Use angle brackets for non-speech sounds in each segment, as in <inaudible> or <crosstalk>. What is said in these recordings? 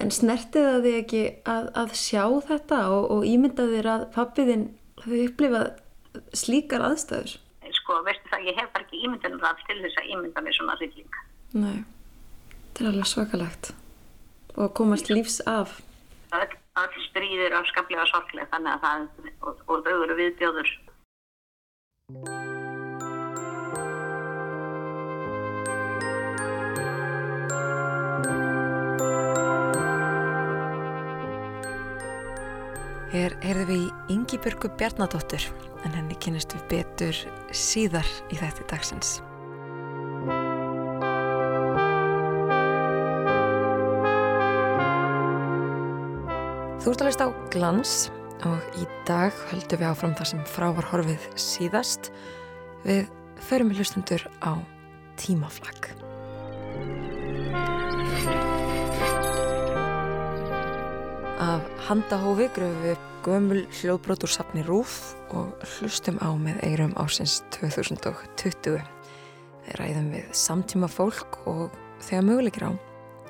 En snertið það þig ekki að, að sjá þetta og, og ímynda þér að pappiðinn hafi upplifað slíkar aðstæður? Sko, veistu það, ég hef bara ekki ímyndanum það til þess að ímynda mig svona hrylling. Nei, þetta er alveg svakalegt og að komast lífs af. Öll, öll stríðir af skaplega sorglega þannig að það, og, og þau eru viðbjóður. Hér heyrðum við í Yngibjörgu Bjarnadóttur en henni kynist við betur síðar í þetta dagsins. Þú ert að leist á glans og í dag höldum við áfram það sem frá var horfið síðast. Við förum við hlustundur á tímaflag. Af handahófi gröfum við gömul hljóðbrót úr safni Rúf og hlustum á með eirum ásins 2020. Við ræðum við samtíma fólk og þegar möguleikir á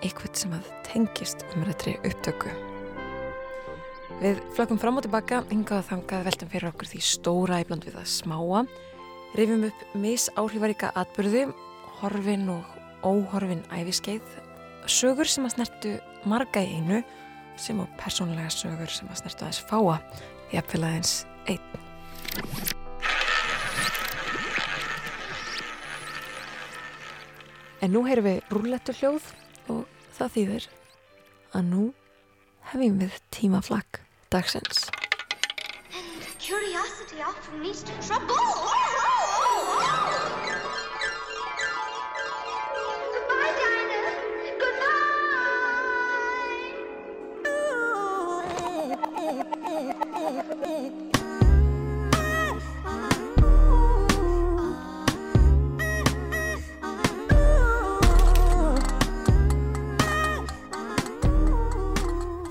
eitthvað sem að tengist um réttri upptöku. Við flökkum fram og tilbaka, hingað þangað veltum fyrir okkur því stóra íbland við að smáa, rifjum upp misáhrifaríka atbyrði, horfin og óhorfin æfiskeið, sögur sem að snertu marga í einu sem og persónlega sögur sem að snertu aðeins fáa í appfélagsins einn. En nú heyrum við rúlettu hljóð og það þýðir að nú hefum við tímaflag dagsins. And curiosity often leads to trouble.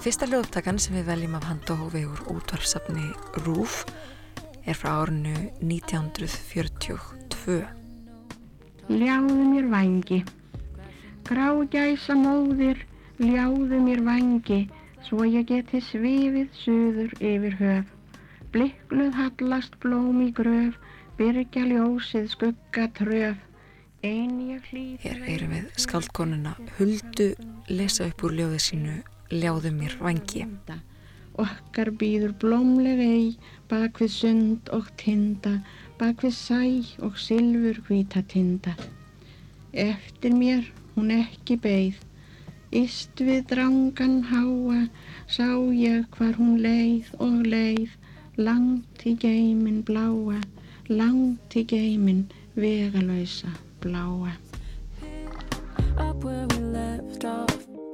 Fyrsta hljóðtakan sem við veljum af handahófi úr útvarfsafni Rúf er frá árinu 1942. Ljáðu mér vangi, grágæsa móðir, ljáðu mér vangi, svo ég geti svifið suður yfir höf. Blikluð hallast blóm í gröf, byrgja ljósið skugga tröf. Hér erum við skaldkonuna Huldu lesa upp úr ljóðið sínu Ljáðu mér vangi. Okkar býður blómleg ei, bak við sund og tinda, bak við sæ og silfur hvita tinda. Eftir mér hún ekki beigð, Íst við drangan háa, sá ég hvar hún leið og leið, langt í geimin bláa, langt í geimin vegalösa bláa.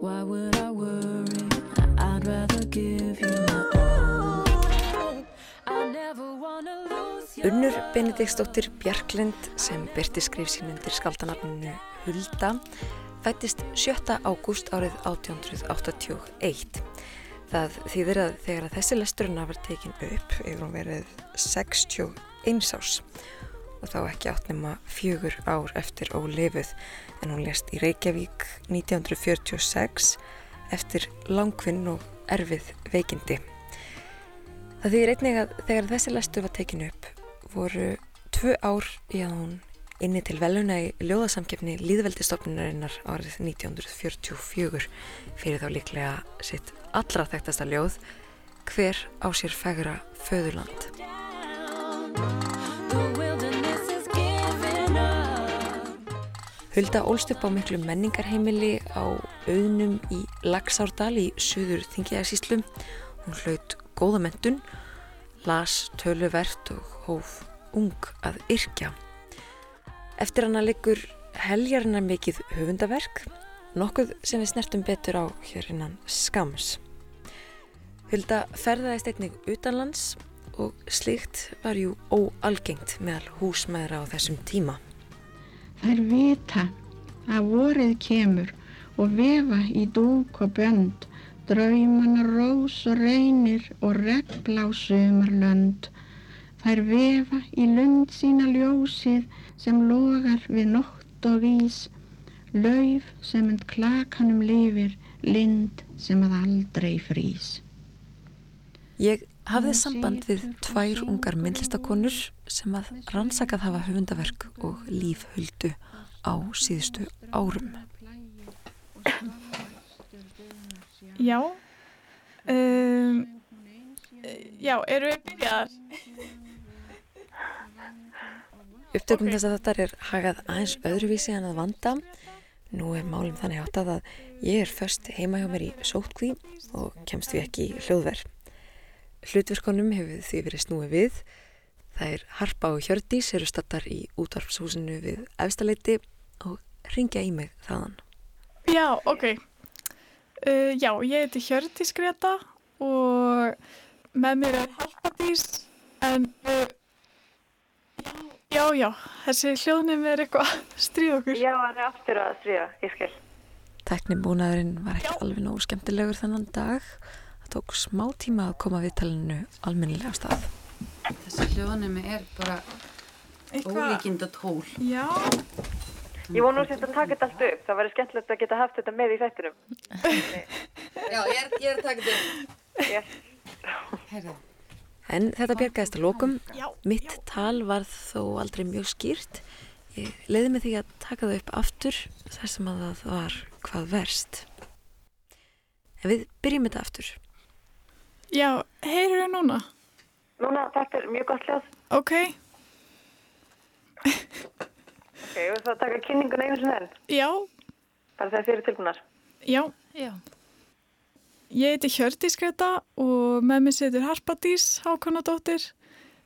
Why would I worry? I'd rather give you my all. I never wanna lose you. Unnur Benediktsdóttir Bjarklind sem byrti skrif sín undir skaldanafninu Hulda fættist 7. ágúst árið 1881. Það þýðir að þegar að þessi lesturinn var tekin upp hefur hún verið 61 árs og þá ekki átt nema fjögur ár eftir ólifuð en hún lest í Reykjavík 1946 eftir langvinn og erfið veikindi. Það þýðir einnig að þegar þessi lestur var tekin upp voru tvö ár í að hún inni til veluna í ljóðasamkefni Líðveldistofnunarinnar árið 1944 fyrir þá líklega sitt allra þekktasta ljóð Hver á sér fegra föðurland. Hulda ólst upp á miklu menningarheimili á auðnum í Laxárdal í suður Þingiðarsíslum. Hún hlaut góða mentun, las töluvert og hóf ung að yrkja. Eftir hana liggur heljarinnar mikið höfundaverk, nokkuð sem við snertum betur á hér innan skams. Hulda ferðaðist einnig utanlands og slíkt var jú óalgengt meðal húsmaðra á þessum tíma. Þær vita að vorið kemur og vefa í dúk og bönd, draumana rós og reynir og regnblá sumarlönd. Þær vefa í lund sína ljósið sem logar við nótt og ís, lauf sem end klakanum lifir, lind sem að aldrei frýs. Ég hafði samband við tvær ungar myndlistakonur sem að rannsakað hafa höfundaverk og lífhuldu á síðustu árum. Já. Um, já, eru við byrjaðar? Upptökum Ok. þess að þetta er hagað aðeins öðruvísi en að vanda. Nú er málum þannig áttað að ég er föst heima hjá mér í sótkví og kemst því ekki í hljóðver. Hlutverkonum hefur því verið snúið við. Það er Harpa og Hjördís eru stattar í útvarpshúsinu við efstaleiti og ringja í mig þaðan. Já, ok. Uh, já, ég heiti Hjördís Greta og með mér er Harpadís en uh, já, já, þessi hljóðnum er eitthvað að stríða okkur. Já, hann er aftur að stríða, ég skil. Teknibúnaðurinn var ekki alveg nógu skemmtilegur þennan dag. Það tók smá tíma að koma viðtalinu almennilega af stað. Þessi hljóðanemi er bara ólíkinda tól. Já, Ég vonu að þetta taka þetta allt upp. Það væri skemmtilegt að geta haft þetta með í þættinum. <laughs> Já, ég er, ég er að taka þetta. Yes. Herra, En þetta bjargaðist að lokum. Já, Mitt tal varð þó aldrei mjög skýrt. Ég leiði mig því að taka það upp aftur þar sem að það var hvað verst. En við byrjum þetta aftur. Já, heyrðu við núna? Núna, þetta er mjög gott hljóð. Ok, Ok, og það taka kynninguna einu sinni enn. já, Bara þegar þið eru tilbúnar. já. já. Ég heiti Hjördís Greta og með mér setur Harpadís Hákonadóttir.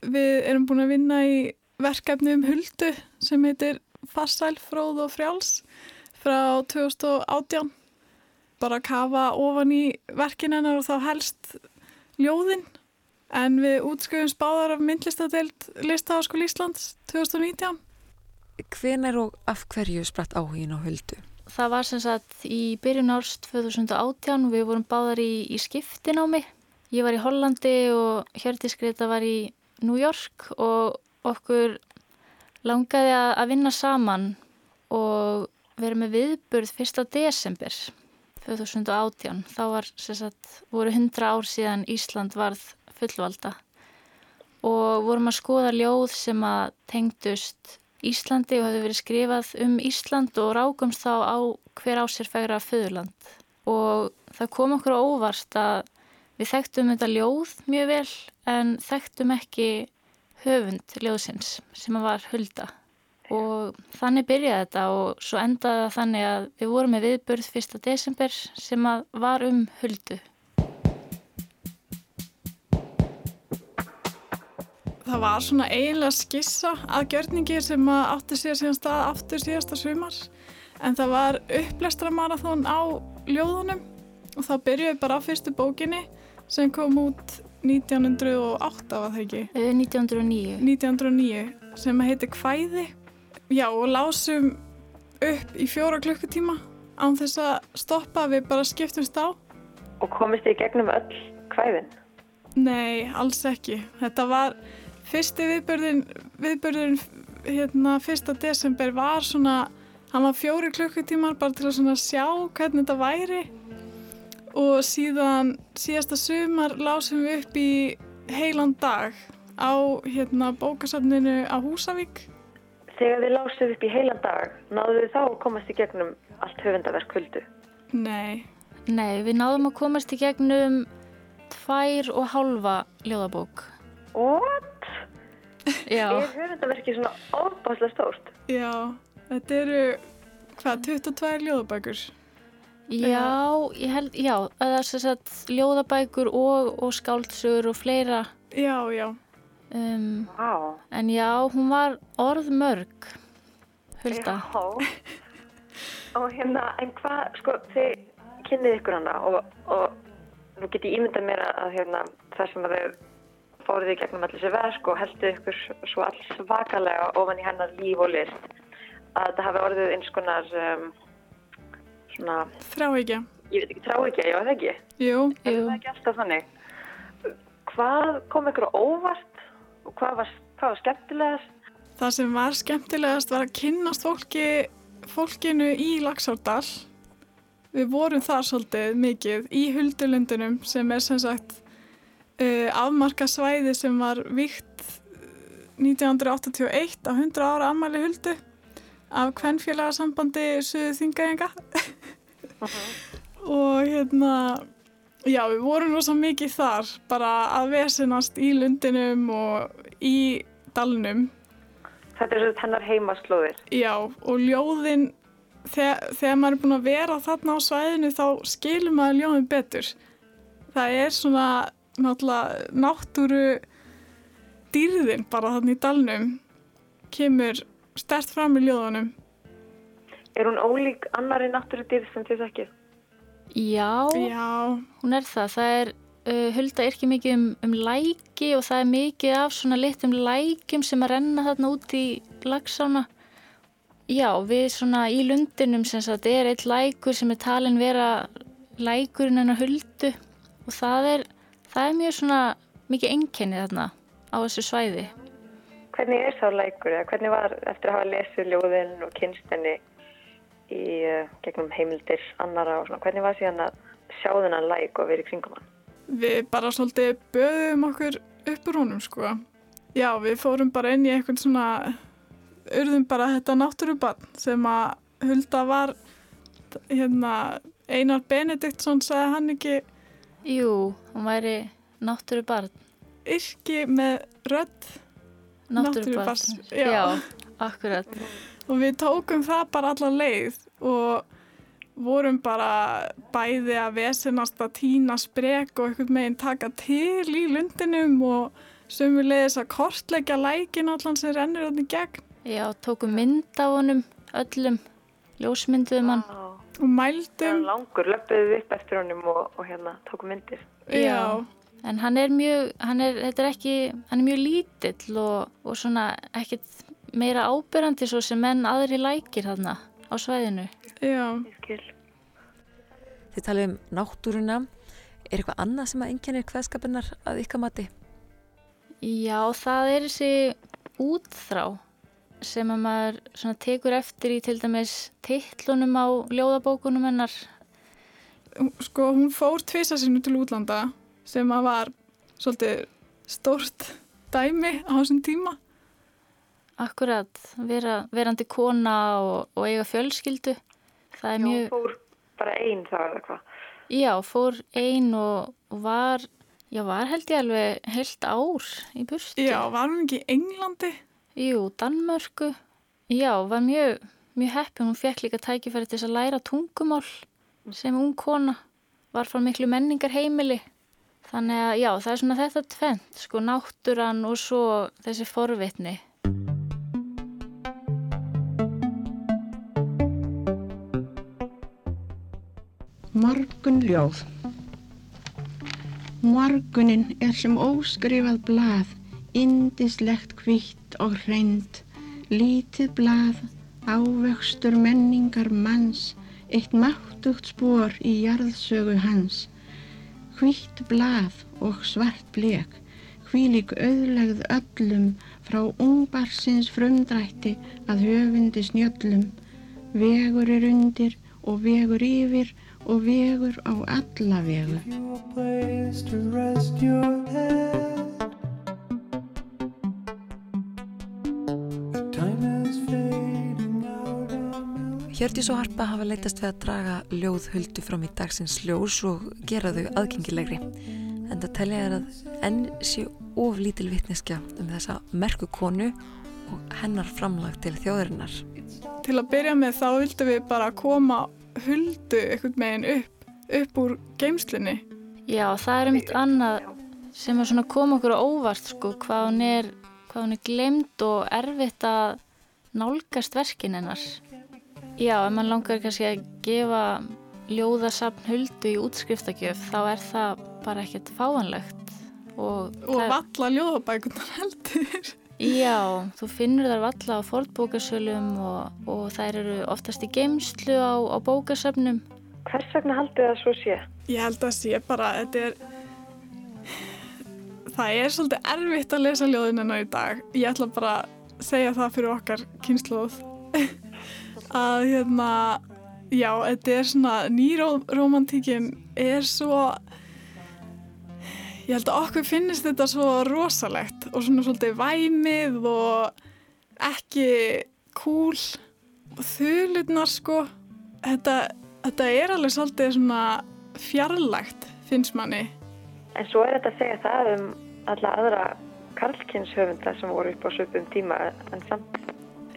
Við erum búin að vinna í verkefni um huldu sem heitir Farsæl, fróð og frjáls frá 2018. Bara að kafa ofan í verkin hennar og þá helst ljóðin. En við útskjöfum spáðar af myndlistadeild Listaháskóli Íslands 2019. Hvenær og af hverju spratt áhugin á huldu? Það var sem sagt í byrjun árs 2018 og við vorum báðar í, í skiptinámi. Ég var í Hollandi og Hjördís Greta var í New York og okkur langaði að, vinna saman og vera með viðburð 1. desember 2018. Þá var sagt, voru 100 ár síðan Ísland varð fullvalda. Og vorum að skoða ljóð sem að tengdust Íslandi og hefði verið skrifað um Ísland og rákumst þá á hver á sér færa föðurland. Og það kom okkur óvart að við þekktum þetta ljóð mjög vel en þekktum ekki höfund ljóðsins sem að var hulda og þannig byrjaði þetta og svo endaði það þannig að við vorum með viðbörð 1. desember sem að var um huldu Það var svona eiginlega skissa að gjörningi sem að átti sér síðan stað aftur síðasta sumar en það var upplestramarathon á ljóðunum og þá byrjuði bara á fyrstu bókinni sem kom út 1908 var það ekki? Eh, 1909 1909 sem heitir Kvæði já og lásum upp í fjóra klukkutíma án þess að stoppa við bara skiptumst á Og komist þið í gegnum öll kvæðin. Nei, alls ekki. Þetta var fyrsti viðbörðin, viðbörðin hérna, fyrsta desember var svona, hann var fjóri klukkutímar bara til að svona sjá hvernig þetta væri og síðan síðasta sumar lásum við upp í heilan dag á hérna, bókasafninu á Húsavík. Þegar þið lásuð upp í heilan dag, náðu þið þá að komast í gegnum allt höfundaverk huldu. Nei, Nei, við náðum að komast í gegnum tvær og hálfa ljóðabók What? Já, Er höfundaverki svona óbáslega stórt? já, þetta eru, hvað, 22 ljóðabækur? já, ég held, já, það er sem sagt ljóðabækur og, og skáldsögur og fleira Já, já, um, Vá. En já, hún var orðmörg, Hulda. Já. Og hérna, en hvað, sko, þið kynnið ykkur hana og, og nú get ég ímyndað mér að, að hérna, það sem að þau fóruð í gegnum allir þessi verk og heldu ykkur svo alls vakalega ofan í hennar líf og list að þetta hafi orðið eins konar um, svona, þráhyggja. ég veit ekki, ekki, já það ekki Jú, er Jú. það ekki alltaf þannig hvað kom ykkur óvart og hvað var, hvað var skemmtilegast? Það sem var skemmtilegast var að kynnast fólki, fólkinu í Laxárdal. Við vorum þar svolítið mikið í Huldulundunum sem er sem sagt uh, afmarka svæði sem var vikt 1981 á 100 ára ammæli Huldu af kvennfélagasambandi Suðu Þingajenga <laughs> og hérna já við vorum rosa mikið þar bara að vesenast í lundinum og í dalnum Þetta er svona hennar heimaslóðir. Já, og ljóðin, þegar, þegar maður er búin að vera þarna á svæðinu þá skilur maður ljóðin betur. Það er svona náttúrulega náttúru dýrðin bara þarna í dalnum kemur stert fram í ljóðunum. Er hún ólík annari náttúru dýrð sem þið þekkið? Já, Já, hún er það. Það er, uh, Hulda er ekki mikið um, um læki og það er mikið af svona litum lækjum sem að renna þarna út í lagsána. Já, við svona í lundinum sem sagt er eitt lækur sem er talin vera lækurinn hennar Huldu og það er, það er mjög svona mikið enkenni þarna á þessu svæði. Hvernig er sá lækur eða hvernig var eftir að hafa lesið ljóðin og kynstinni í uh, gegnum heimildir annara og svona, hvernig var síðan að sjá þennan læk og verið í kringum hann? við bara svolítið böðum okkur upp úr honum sko. Já, við fórum bara inn í eitthvað svona, urðum bara þetta náttúrubann sem að Hulda var, hérna, Einar Benediktsson sagði hann ekki Jú, hún væri náttúru barn. yrki með rödd Náttúrubarn. Náttúrubarns, já. Já, akkurat. Og við tókum það bara alla leið og vorum bara bæði að vesenast að týna sprek og einhvern meginn taka til í lundinum og sömu leiðis að kortleggja lækin allan sem rennur í gegn Já, tókum mynd af honum öllum, ljósmynduðum hann. og mældum. Langur, löpuðu upp eftir honum og, og hérna tóku myndir. Já. En hann er mjög, hann er, þetta er ekki, hann er mjög lítill og, og svona ekkert meira ábyrrandi svo sem menn aðri lækir þarna á svæðinu. Já. Þið talið um náttúruna. Er eitthvað annað sem að enginnir hvaðskapinnar að ykkar mati? Já, það er þessi útþrá sem að maður svona tekur eftir í til dæmis tittlunum á ljóðabókunum hennar. Sko, hún fór tvisa sinu til útlanda sem að var svolítið stórt dæmi á þessum tíma. Akkurat, vera, verandi kona og, og eiga fjölskyldu. Það er Já, mjög... fór bara einn þá eða hvað? Já, fór ein og, og var, já, var held ég alveg heilt ár í burtu. Já, var hún ekki í Englandi? Jú, Danmörku. Já, var mjög, mjög heppin. Hún fekk líka tækifæri til þess að læra tungumál sem ung kona. Var frá miklu menningar heimili. Þannig að, já, það er svona þetta tvent, sko, náttúran og svo þessi forvitni. Morgun ljóð Morgunin er sem óskrifað blað, indislegt hvitt og hreind, lítið blað, ávöxtur menningar manns, eitt máttugt spór í jarðsögu hans. Hvitt blað og svart blek, hvílik auðlegð öllum frá ungbarsins frumdrætti að höfundi snjöllum. Vegur er undir og vegur yfir og vegur á alla vegu. place to rest your head. Time is fading out of Hjördís og Harpa hafa leitast við að draga ljóð huldu fram í dagsins ljós og gera þau aðgengilegri. En það telja er að enn sé of lítil vitneskja um þessa merku konu og hennar framlag til þjóðarinnar. Til að byrja með þá vildum við bara koma huldu einhvern meginn upp, upp úr geimslunni. Já, það er mitt annað sem að koma okkur á óvart, sko, hvað hún er, er glemt og erfitt að nálgast verkin hennar. Já, ef mann langar kannski að gefa ljóðasafn huldu í útskriftakjöf, þá er það bara ekkert fáanlegt. Og, Og valla ljóðabækunar heldur. Já, þú finnur þar valla á fordbókasölum og, og þær eru oftast í geimslu á, á bókasöfnum. Hvers vegna haldið það svo sé? Ég held að sé bara, þetta er, það er svolítið erfitt að lesa ljóðin hennar í dag. Ég ætla bara að segja það fyrir okkar kynnslóð. <laughs> að hérna, já, þetta er svona nýromantíkin er svo ég held að okkur finnist þetta svo rosalegt og svona svolítið væmið og ekki cool og þulutnar sko. Þetta, þetta er alveg svolítið svona fjarlægt finnst manni. En svo er þetta að segja það um alla aðra karlkynshöfunda sem voru upp á söpum tíma en samt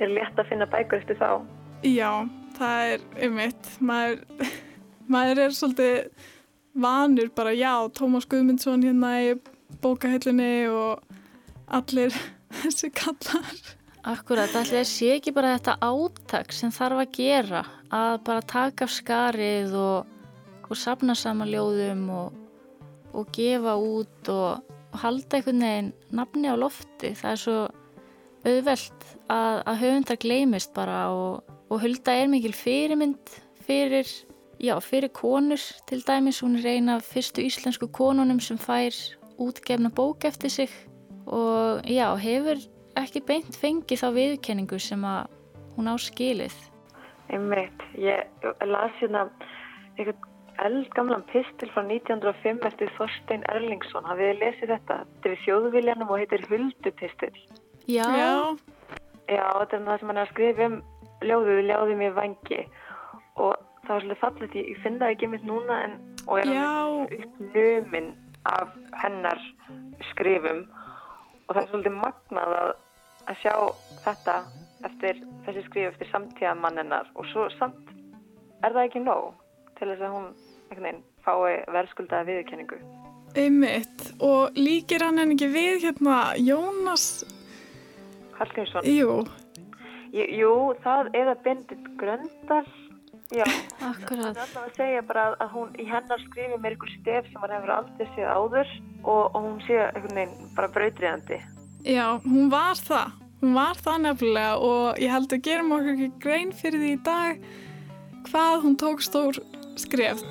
er létt að finna bækur eftir þá. Já, það er ummitt maður, <laughs> maður er svolítið vanur bara já, Tómas Guðmundsson hérna í bókahillunni og allir <laughs> þessi kallar Akkurat, allir sé ekki bara þetta átak sem þarf að gera að bara taka af skarið og, og sapna saman ljóðum og, og gefa út og, og halda einhvern veginn nafni á lofti. Það er svo auðvelt að, að höfundar gleymist bara og Hulda er mikil fyrirmynd fyrir, já, fyrir konur til dæmis. Hún er eina af fyrstu íslensku konunum sem fær útgefna bók eftir sig og já, hefur ekki beint fengi þá viðkenningu sem að hún á skilið. Einmitt, ég las hérna einhvern eldgamlan pistil frá 1905 eftir Þorstein Erlingsson. Hafið þið lesið þetta? Þetta er í þjóðviljanum og heitir Huldupistil. Já. Já, Já, þetta er það sem hann er að skrifa um ljóðuð, ljóðið mér vangi og það var svolítið fallið, ég, ég finn það ekki mitt núna en, og er Já. uppnuminn af hennar skrifum. Og það er svolítið magnað að, að sjá þetta eftir þessi skrif eftir samtíða manninnar og svo samt er það ekki nóg til þess að hún fái verðskuldaða viðurkenningu. einmitt. Og líkir hann en ekki við hérna Jónas, Hallgrímsson, jú, jú, það eða Bendit Gröndal, já, Akkurat. Er alltaf að segja bara að- að hún í hennar skrifi með ykkur stef sem hann hefur aldrei séð áður og, og hún sé einhvern veginn bara brautriðandi. já, hún var það hún var það nefnilega og ég held að gerum okkur ekki grein fyrir því í dag hvað hún tók stór skref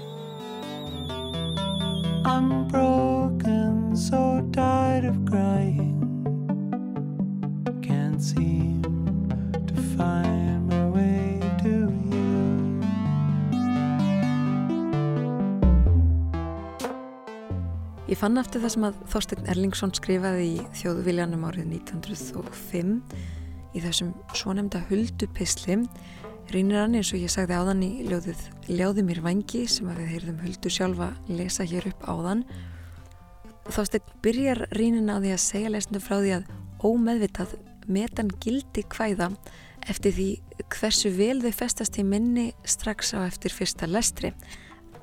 I'm broken, so tired of crying. Can't seem Ég fann eftir það sem að Þorstein Erlingsson skrifaði í þjóðviljanum árið 1905 í þessum svonemda huldupisli rínir hann eins og ég sagði áðan í ljóðið Ljáði mér vangi sem að við heyrðum huldu sjálfa lesa hér upp áðan. Þorstein byrjar rínin á því að segja lesendu frá því að ómeðvitað metan gildi kvæða eftir því hversu vel þau festast í minni strax á eftir fyrsta lestri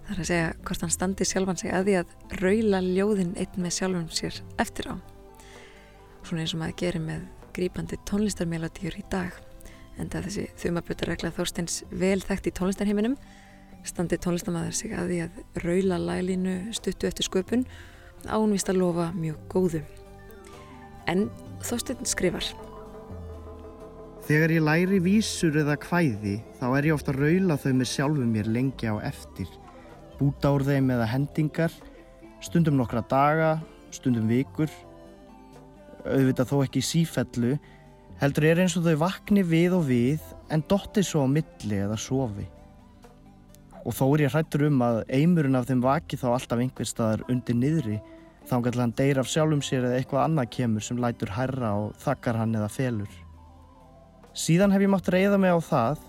Það er að segja hvort hann standi sjálfan sig að því að raula ljóðin einn með sjálfum sér eftir á. Svona eins og maður gerir með grípandi tónlistarmelodíur í dag. En það þessi þumabutarregla Þorsteins vel þekkt í tónlistarheiminum standi tónlistamæður sig að því að raula laglínu stuttu eftir sköpun ánvist að lofa mjög góðu. En Þorstein skrifar Þegar ég læri vísur eða kvæði þá er ég ofta að raula þau með sjálfum mér lengi á eftir. Búta úr þeim eða hendingar, stundum nokkra daga, stundum vikur. Auðvitað þó ekki sífellu, heldur er eins og þau vakni við og við en dotti svo á milli eða sofi. Og þó er ég hrættur um að eimurinn af þeim vaki þá alltaf einhver staðar undir niðri þá hann hann deyr af sjálfum sér eða eitthvað annað kemur sem lætur herra og þakkar hann eða felur. Síðan hef ég mátt reyða mig á það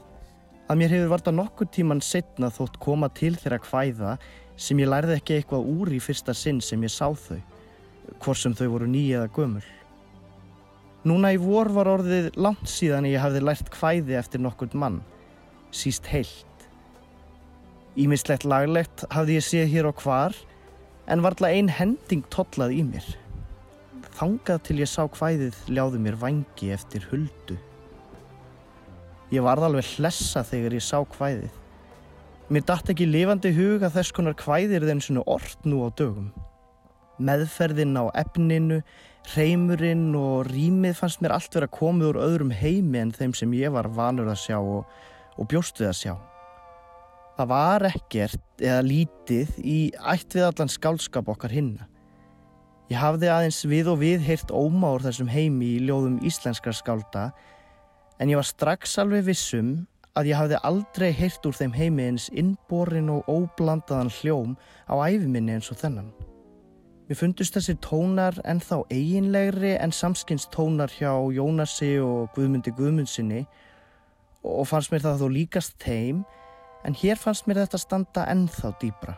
að mér hefur varta nokkur tíman setna þótt koma til þeirra kvæða sem ég lærði ekki eitthvað úr í fyrsta sinn sem ég sá þau, hvort sem þau voru ný eða gömul. Núna í vor var orðið langt síðan ég hafði lært kvæði eftir nokkur mann, síst heilt. Ímislegt laglegt hafði ég séð hér og hvar, en varla ein hending tollað í mér. Þangað til ég sá kvæðið ljáðu mér vangi eftir huldu. Ég varð alveg hlessa þegar ég sá kvæðið. Mér datt ekki lifandi hug að þess konar kvæðir þeim svona orð nú á dögum. Meðferðin á efninu, reymurinn og rýmið fannst mér allt vera komið úr öðrum heimi en þeim sem ég var vanur að sjá og, og bjóst við að sjá. Það var ekkert eða lítið í ætt við allan skálskap okkar hinna. Ég hafði aðeins við og við heyrt óma úr þessum heimi í ljóðum íslenskar skálda en ég var strax alveg vissum að ég hafði aldrei heyrt úr þeim heimi eins innborin og óblandaðan hljóm á æfiminni eins og þennan. Mér fundust þessir tónar ennþá eiginlegri en samskynst tónar hjá Jónasi og Guðmundi Guðmundsinni og fannst mér það þó líkast þeim en hér fannst mér þetta standa ennþá dýbra.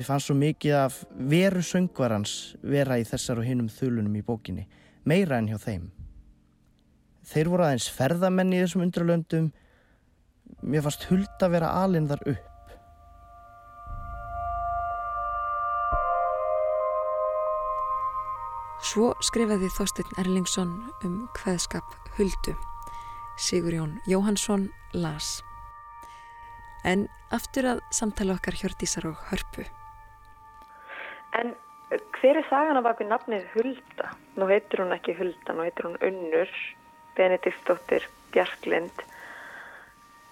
Mér fannst svo mikið af veru söngvarans vera í þessar og hinnum þulunum í bókinni, meira enn hjá þeim. Þeir voru aðeins ferðamenn í þessum undralöndum, mér fannst huld að vera alinn þar upp. Svo skrifaði Þorstein Erlingsson um hveðskap Huldu. Sigurjón Jóhansson las. En aftur að samtala okkar Hjördísar og Hörpu. En hver er sagan af bakið nafnið Hulda? Nú heitir hún ekki Hulda, nú heitir hún Unnur, Benediktsdóttir Bjarklind.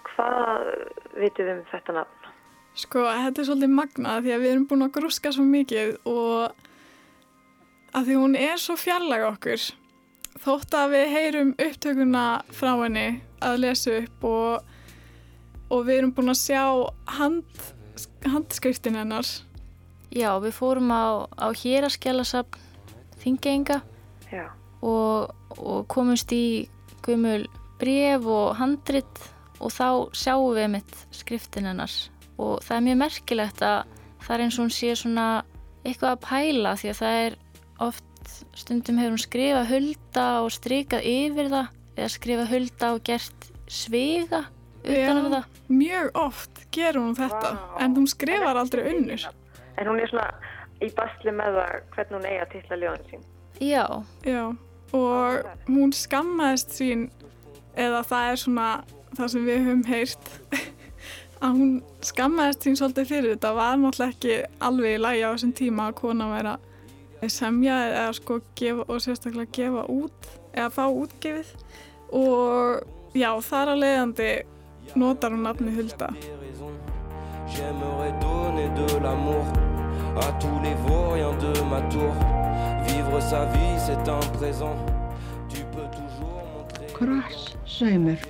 Hvað vitið um þetta nafn? Sko, þetta er svolítið magnað því að við erum búin að grúska svo mikið og að því hún er svo fjarlæg okkur þótt að við heyrum upptökuna frá henni að lesa upp og, og við erum búin að sjá hand, handskriftin hennar Já, við fórum á, á héraskjálasafn Þingeinga og, og komumst í gömul bref og handrit og þá sjáum við mitt skriftin hennar og það er mjög merkilegt að það er eins og hún sé svona eitthvað að pæla því að það er oft stundum hefur hún skrifað hulda og strykað yfir það eða skrifað hulda og gert svega utan um það. Mjög oft gerur hún þetta Vá. en hún skrifar aldrei unnur. En hún er svona í basli með það hvernig hún eigi að titla ljóðin sín. Já. Já, og hún skammaðist sín eða það er svona það sem við höfum heyrt <laughs> að hún skammaðist sín svolítið fyrir þetta. Var náttúrulega ekki alveg í lagi á þessum tíma að kona væri að semja eða sko gefa og sérstaklega gefa út eða fá útgefið. Og já, þar að leiðandi notar hún nafni Hulda. J'aimerais donner de l'amour à tous les vauriens de ma tour. Vivre sa vie, c'est un présent. Tu peux toujours montrer. Kross saumur.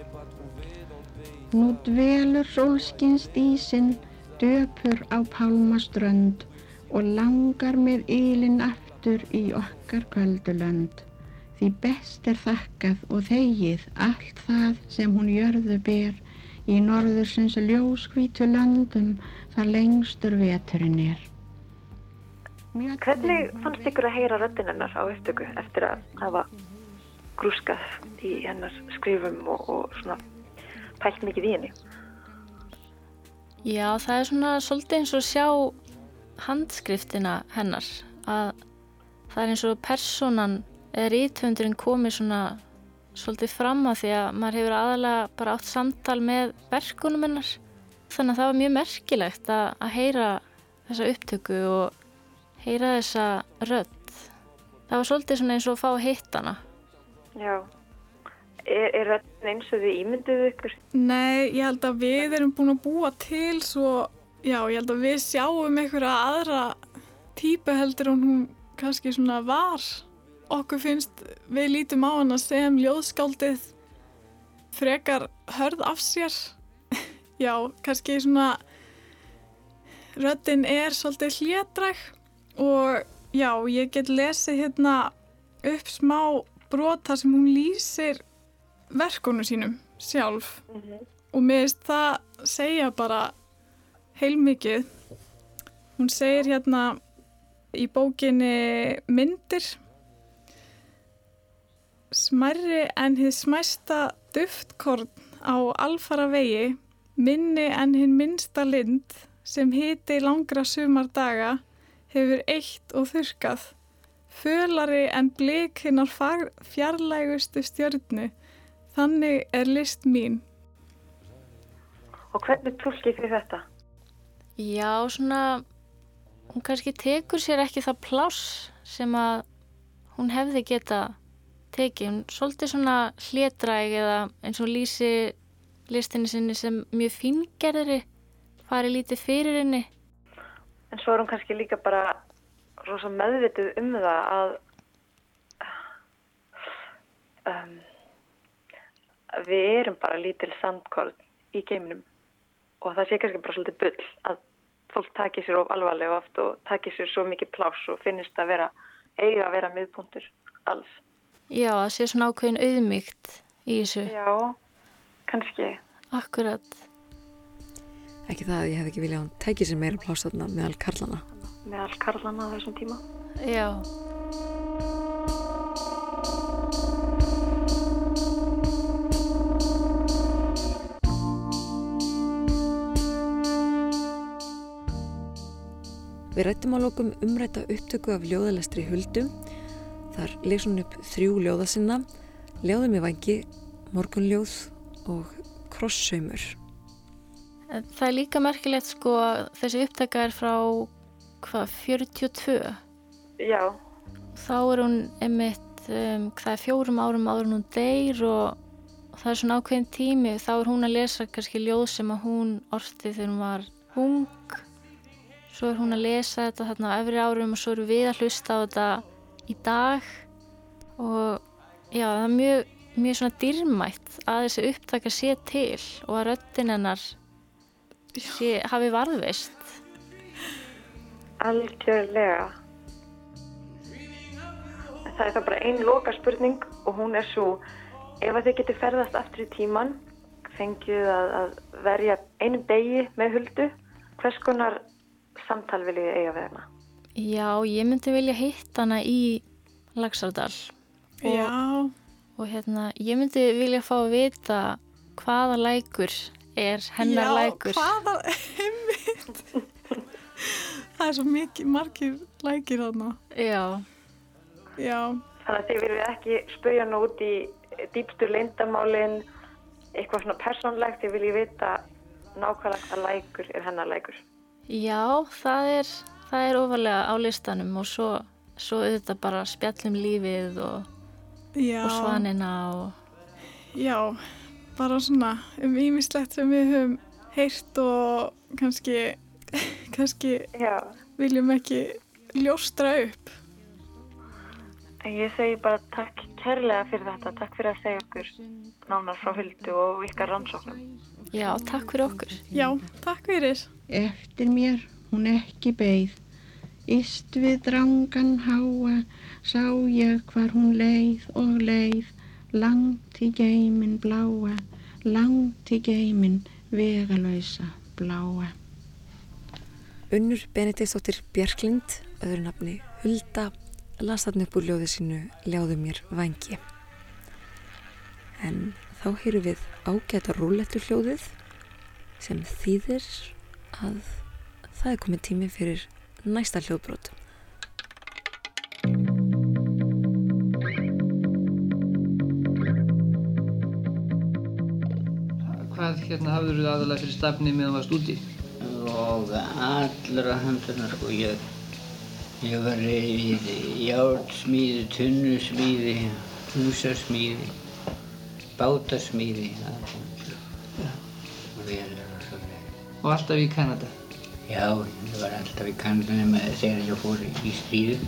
Nú dvelur sólskins dísinn, döpur á pálmaströnd og langar með ylinn aftur í okkar köldulönd. Því best er þakkað og þegið allt það sem hún jörðu ber í norðursins ljóskvítu löndum þar lengstur veturinn er. Hvernig fannst ykkur að heyra röddinn hennar á upptöku eftir að hafa grúskað í hennar skrifum og, og svona pælt mikið í henni? Já, það er svona svolítið eins og sjá handskriftina hennar að það er eins og personan eða rítvöndurinn komið svona svolítið fram að því að maður hefur aðalega bara átt samtal með verkunum hennar þannig að það var mjög merkilegt að, að heyra þessa upptöku og heyra þessa rödd það var svolítið svona eins og að fá að hitta hana Já. Er, er röddinn eins og þið ímynduðu ykkur? Nei, ég held að við erum búin að búa til svo, já, ég held að við sjáum einhverja aðra típu heldur en hún kannski svona var. Okkur finnst, við lítum á hana sem ljóðskáldið frekar hörð af sér. <laughs> já, kannski svona röddinn er svolítið hlédræg og já, ég get lesið hérna upp smá brota sem hún lýsir verkunum sínum sjálf. Og mér finnst það segja bara heilmikið. Hún segir hérna í bókinni myndir. Smærri en hið smæsta duftkorn á alfara vegi minni en hinn minnsta lind sem hiti langra sumar daga hefur eitt og þurkað fölari en blik hinnar fjarlægustu stjörnu Þannig er list mín. Og hvernig tólkið þið þetta? Já, svona hún kannski tekur sér ekki það pláss sem að hún hefði geta tekið. Hún svolítið svona hlétræg eða eins og lýsi listinni sinni sem mjög fíngerðri fari lítið fyrir henni. En svo er hún kannski líka bara rosa meðvitið um það að um, við erum bara lítil sandkorn í geiminum og það sé kannski bara svolítið bull að fólk takir sér of alvarlega oft og takir sér svo mikið pláss og finnist að vera eiga að vera miðpunktur alls. Já, það sé svona ákveðin auðmygt í þessu. Já, kannski. Akkurat. Ekki það að ég hef ekki viljað að hún tæki sér meira pláss þarna meðal karlana. Meðal karlana á þessum tíma. Já. Við rættum á lokum umræta upptöku af ljóðalestri Huldum. Þar leys hún upp þrjú ljóða sinna, Ljóðum í vangi, Morgunljóð og Krossaumur. Það er líka merkilegt sko þessi upptaka er frá hvað, 42? Já. Þá er hún einmitt, um, hvað er fjórum árum áður hún deyr og það er svona ákveðin tími. Þá er hún að lesa kannski ljóð sem að hún orti þegar hún var hung. Svo er hún að lesa þetta þarna á efri árum og svo eru við að hlusta á þetta í dag. Og já, það er mjög, mjög svona dýrmætt að þessi upptaka sé til og að röttin hennar sé, hafi varðveist. Algjörlega. Það er það bara einn loka spurning og hún er svo ef að þið getur ferðast aftur í tíman fengið að, að verja einu degi með huldu hvers konar samtal viljið eiga við hana? Já, ég myndi vilja hitta hana í Lagsardal. Og, Já. Og hérna, ég myndi vilja fá að vita hvaða lækur er hennar Já, lækur. hvaða, <laughs> einmitt. það er svo mikið, margir lækir þarna. Já. Já. Þannig að þið viljið ekki spurja nú út í dýpstu leyndamálin eitthvað svona persónlegt, þið viljið vita nákvæmlega hvað lækur er hennar lækur. Já, það er, það er ofalega á listanum og svo, svo auðvitað bara spjallum lífið og, Já. og svanina og Já, bara svona um ímislegt sem við höfum heyrt og kannski, kannski viljum ekki ljóstra upp. Ég segi bara takk kærlega fyrir þetta, takk fyrir að segja okkur nánar frá huldu og ykkar rannsóknum. Já, takk fyrir okkur. Já, takk fyrir. Eftir mér hún ekki beigð, Íst við drangan háa, sá ég hvar hún leið og leið, langt í geimin bláa, langt í geimin vegalösa bláa. Unnur Benediktsdóttir Björklind, öðru nafni Hulda, las þarna upp úr ljóði sínu Ljáðu mér vangi. En þá heyru við ágæta rúlettu hljóðið sem þýðir að það er komið tími fyrir næsta hljóðbrot. Hérna hafður þú aðalega fyrir stafni meðan varst úti? og allra handana sko ég, ég var í járnsmíði, tunnusmíði, húsasmíði, bátasmíði og alltaf í Kanada? Já, ég var alltaf í Kanada nema þegar ég fór í stríðu.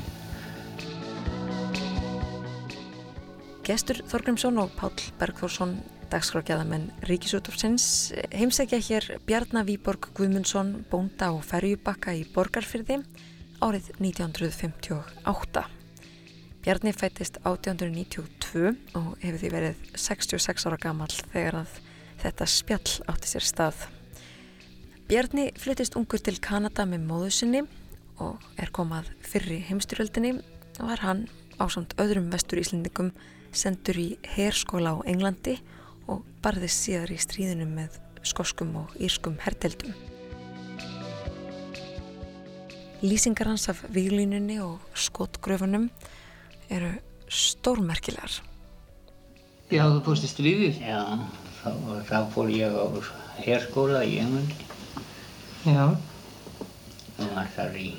Gestur Þorgrimsson og Páll Bergþórsson dagskrákjaðamenn Ríkisútofsins heimsækja hér Bjarnar Víborg Guðmundsson bónda og ferjubakka í Borgarfyrði árið 1958. Bjarni fættist 1892 og hefur því verið 66 ára gammal þegar að þetta spjall átti sér stað. Bjarni flyttist ungur til Kanada með móðu sinni og er komað fyrri heimstyröldinni og var hann ásamt öðrum vestur íslendingum sendur í herskóla á Englandi og barðist síðar í stríðinu með skoskum og írskum herteldum. Lýsingar hans af výlínunni og skotgröfunum eru stórmerkilegar. Já, þú fórst í stríðið? Já, þá, þá fór ég á herskóla í Englandi. Já. Og var þar í,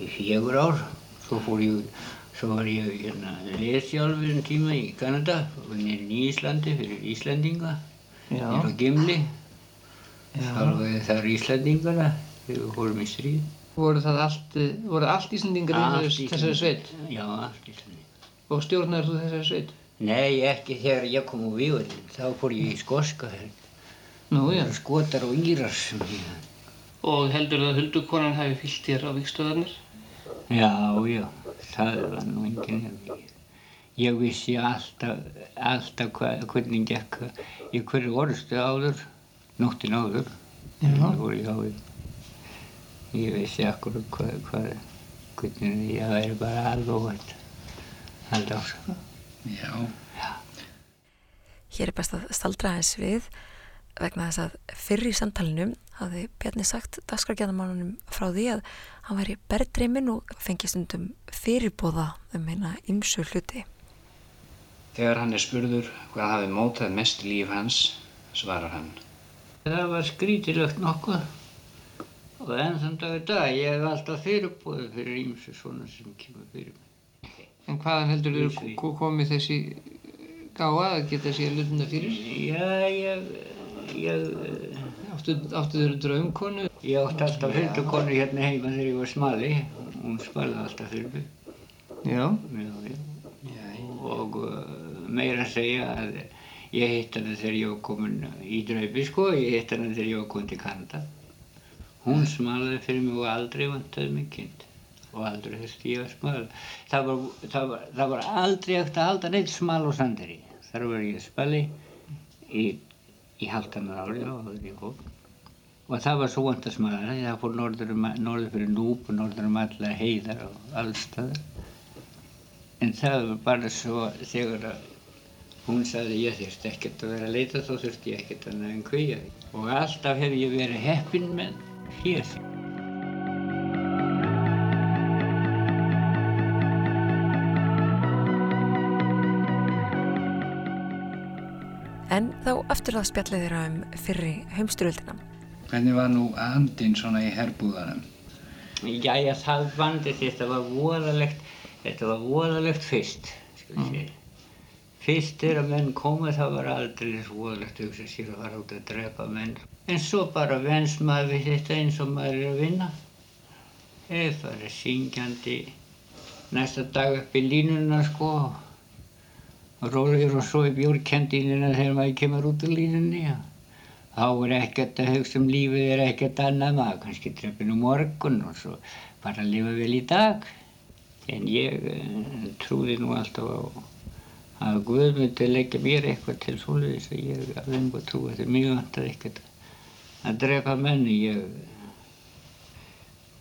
í fjögur ár. Svo fór ég, svo var ég hérna lesjálfur en tíma í Kanada og nýrinn í Íslandi fyrir Íslandinga. Nýr á Gimli. Já. Þá var ég þar Íslandingana þegar við fórum í stríð. Voru það allt, voru allt Íslandingar í Allt þessari, þessari sveit? Já, allt Íslandingar. Og stjórnar þú þessari sveit? Nei, ekki þegar ég kom úr víðurinn. Þá fór ég í skoska. Nú, já. Skotar og írar sem ég... Og heldur það að huldukonan hafi fyllt þér á vikstöðarnir? Já, já, það var nú enginn. Ég vissi alltaf, alltaf hvað, hvernig gekk í hverju orðstu áður, nóttin áður. Já. Ég. Ég vissi akkur hvað, hvað, hvernig ég væri bara alveg. Alltaf ásaka. Já. Hér er best að staldra aðeins við vegna þess að fyrr í samtalinu hafði Bjarni sagt dagskrargjarnamannunum frá því að hann væri berðdreimin og fengi stundum fyrirbóða um hérna ymsu hluti. Þegar hann er spurður hvað hafi mótað mest líf hans, svarar hann. Það var skrítilegt nokkuð. Og enn þann dag í dag, ég hef alltaf fyrirbóðið fyrir ýmsu svona sem kemur fyrir mig. En hvaðan heldur þú ko- komið þessi gáða að geta sér hlutina fyrir? Já, ég, ég... Áttu, áttu þér draumkonu? Ég átti alltaf huldukonu hérna heima þegar ég var smali. Hún spalaði alltaf fyrir mig. Já. Já, já. Og uh, meira að segja að ég hitt hana þegar ég var komin í draupi, sko. Ég hitt hana þegar ég var komin til Kanada. Hún smalaði fyrir mig og aldrei vantaði mig kind. Og aldrei þurfti ég að smala. Það var, það var, það var aldrei eftir að halda neitt smal og sanderi. Þar var ég spali í, í haldanar ári og áður ég fór. Og það var svo vant að smala. Það fór norður, um, norður fyrir Núb og norður um allar heiðar og allstaðar. En það var bara svo þegar að hún sagði ég þurfti ekkert að vera að leita þá þurfti ég ekkert að kveia því. Og alltaf hef ég verið heppinn með hér. En þá aftur að spjallið þeirra um fyrri heimstyröldina. Hvernig var nú andinn svona í herbúðanum? Jæja, það vandist, þetta var voðalegt, þetta var voðalegt fyrst, skal ég segja. Fyrst þegar menn komu það var aldrei svo voðalegt að hugsa sér að fara út að drepa menn. En svo bara venst maður við þetta eins og maður er að vinna. Ég farið syngjandi næsta dag upp í línuna sko. Rólegur og svo í bjórkendínina þegar maður kemur út úr línunni. Ja. Þá er ekkert að hugsa um lífið, er ekkert annað maður, kannski trefin um morgun og svo bara að lifa vel í dag. En ég uh, trúði nú alltaf að Guð myndi leggja mér eitthvað til svoleiðis að ég að vengu að trúa þetta. Mjög vantar ekkert að drepa menni. Ég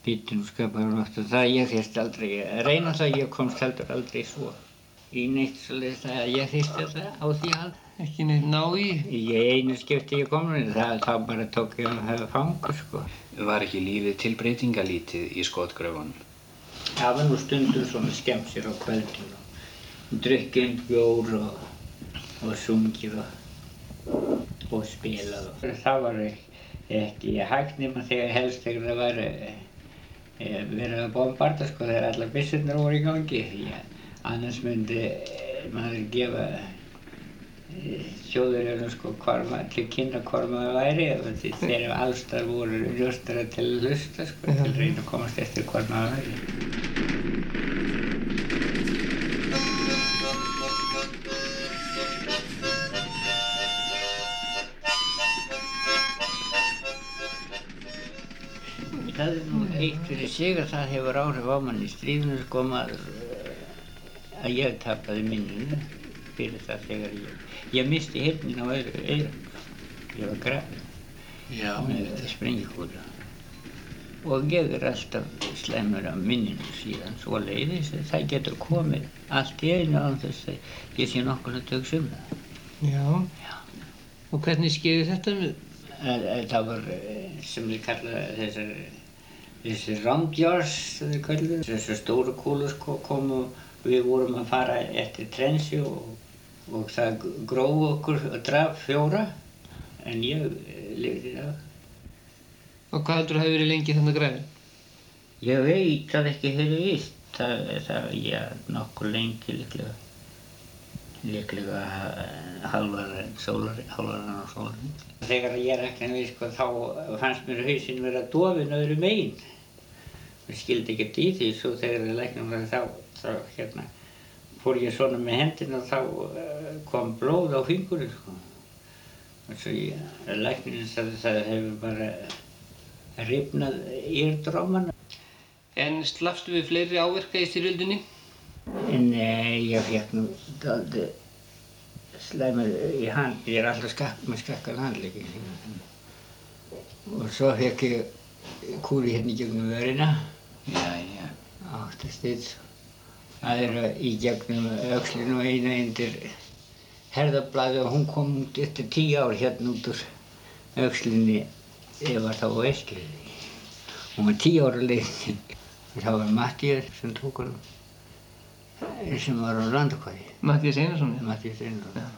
býtti nú skapaður nátt að það ég þýrst aldrei að reyna það, ég komst heldur aldrei svo í neitt svoleiðis að ég þýrst alltaf á því að Ekki neitt ná í? Í einu skipti ég kom það, það bara tók ég að hafa fangu sko. Var ekki lífið til breytingalítið í skotgröfunum? Það var nú stundur svona skemmt sér á kveldin og drukkinn bjór og, og sungið og, og spilað. Og. Það var ekki hægt nema þegar helst þegar það var e, verið að bombarda sko þegar allar byssurnar voru í gangi. Já, annars myndi e, maður gefa þjóðurinn sko hvar maður, til kynna hvar maður væri þegar allstar voru ljóstara til að hlusta sko, til að reyna að komast eftir hvar maður væri. Það er nú eitt fyrir sig að það hefur áhrif á mann í stríðinu sko maður að ég tapaði minninu fyrir það þegar ég, ég misti hirnin á öðru eirum. Ég var grafin. Já. Með þetta sprengikúla. Og er alltaf slemur af minninu síðan svo leiðis að það getur komið allt í einu á þess að ég sé nokkur að tökst um það. Já. Já. Og hvernig skeiði þetta með? Það var sem þið kalla þessar þessi roundjars þessu stóru kúlu sko kom og við vorum að fara eftir trensi og, og það gróf okkur og draf fjóra en ég lifði það. Og hvað heldur það hefur verið lengi þannig græðin? Ég veit það ekki hefur vist. Það, það, já, nokkur lengi líklega. Líklega halvaran á sólarinn. Þegar ég er ekki að við sko þá fannst mér hausinn vera dofin öðru megin. Ég skildi ekkert í því svo þegar ég það þá, þá hérna fór ég svona með hendina og þá uh, kom blóð á fingurinn sko. Og svo ég, læknirinn sagði það hefur bara ripnað írdróman. En slafstu við fleiri áverka í styrjöldinni? Nei, ég fekk nú daldi slæmur í hand, ég er alltaf skakk, með skakkan handleggi. Og svo fekk ég kúri hérna í gegnum vörina. Já, já. Átta styrst. Það eru í gegnum öxlinu og eina undir herðablaði og hún kom út eftir tíu ár hérna út úr öxlinni. Ég var þá á Eskilði. Hún var tíu ára leiðin. Það var Mattías sem tók hann sem var á landakvæði. Mattías Einarsson? Mattías Einarsson.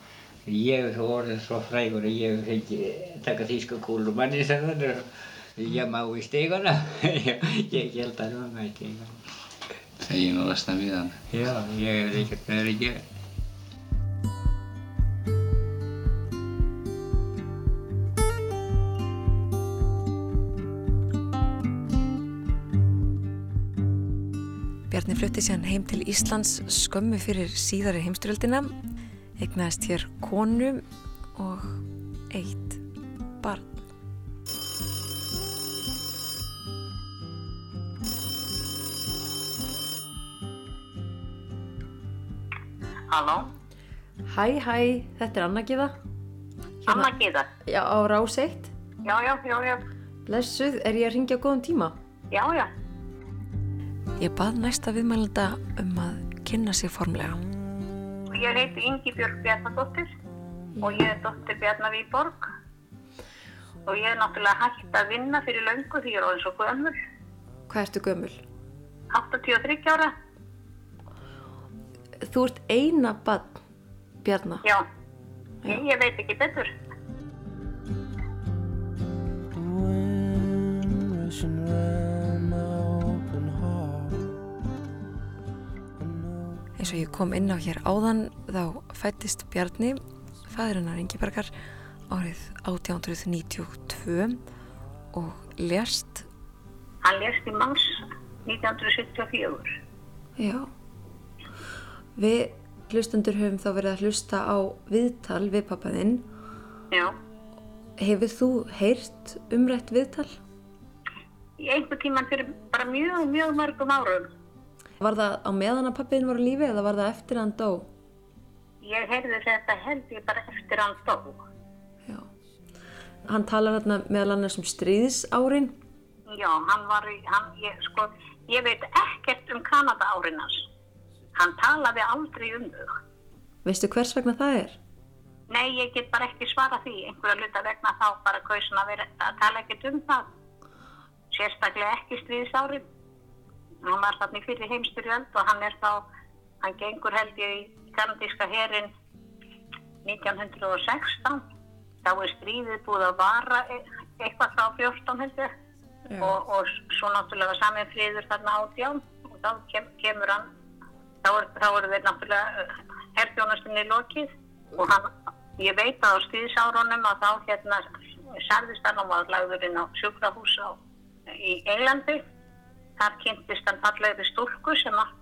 Ég hef orðið svo frægur að ég hef fengið taka þýska kúl og manni sem þannig ég má í stegana. <laughs> ég held að það í stegana. Þegin og lasta við hann. Já, ég hef ekkert með það að gera. Bjarni flutti sér heim til Íslands skömmu fyrir síðari heimstyrjöldina, eignaðist hér konu og eitt barn. Halló, Hæ, hæ, þetta er Anna Gíða. Anna Gíða. Já, á rás 1. Já, já, já, já. Blessuð, er ég að ringja á góðum tíma? Já, já. Ég bað næsta viðmælenda um að kynna sig formlega. Ég heiti Ingi Björg Bjarnadóttir og ég er dóttir Bjarnar Víborg og ég er náttúrulega hægt að vinna fyrir löngu því ég er orðin svo gömul, Hvað ertu gömul? 83 ára. Þú ert eina barn, Bjarnar. Já, ég, ég veit ekki betur. Eins og ég kom inn á hér áðan þá fættist Bjarni, fæðurinnar Ingibergar, árið 1892 og lérst Hann lést í manns 1974. Já. Við hlustendur höfum þá verið að hlusta á viðtal við pappaðinn. Já. Hefur þú heyrt umrætt viðtal? Í einhver tíman fyrir bara mjög, mjög mörgum árum. Var það á meðan að pappiðinn var á lífi eða var það eftir að hann dó? Ég heyrði þetta held ég bara eftir hann dó. Hann talar hérna meðal annars um stríðsárin. Já, hann var, hann, ég, sko, ég veit ekkert um Kanada árinans. Hann talaði aldrei um þau. Veistu hvers vegna það er? Nei, ég get bara ekki svara því. Einhverja hluta vegna þá bara kausin að, vera, að tala ekkert um það. Sérstaklega ekki stríðsárin. Hann var þarna í fyrir heimstyrjöld og hann er þá, hann gengur held ég í kanadíska herin 1916. Þá er stríðið búið að vara e- eitthvað frá 14 held ég. Og, og svo náttúrulega samin friður þarna átján og þá kem, kemur hann, þá þá er þeir náttúrulega herðjónastinni lokið og hann, ég veit að á stríðsárunum að þá hérna særðist hann og var lagður inn á sjúkrahús á, í Englandi. Þar kynntist hann fallegri stúlku sem að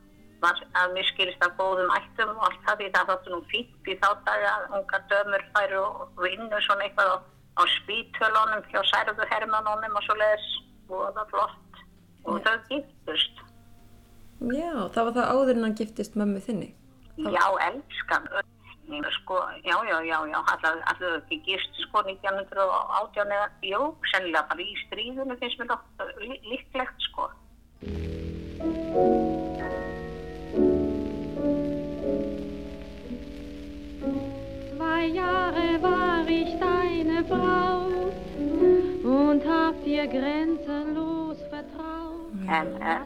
var að miskilist af góðum ættum og allt það því það þáttu nú fínt í þá daga að unga dömur færu og vinnu svona eitthvað á, á spítölunum hjá særðu hermannunum og svo leiðis og það flott og þau giftust. Já, það var það áður en hann giftist mömmu þinni. Já, elskan. Sko, já, já, já, já, allavega ekki gist sko 1918 eða, jú, sennilega bara í stríðinu finnst mér lí- líklegt sko. Zwei Jahre war ich deine Braut und hab dir grenzenlos vertraut. En eh,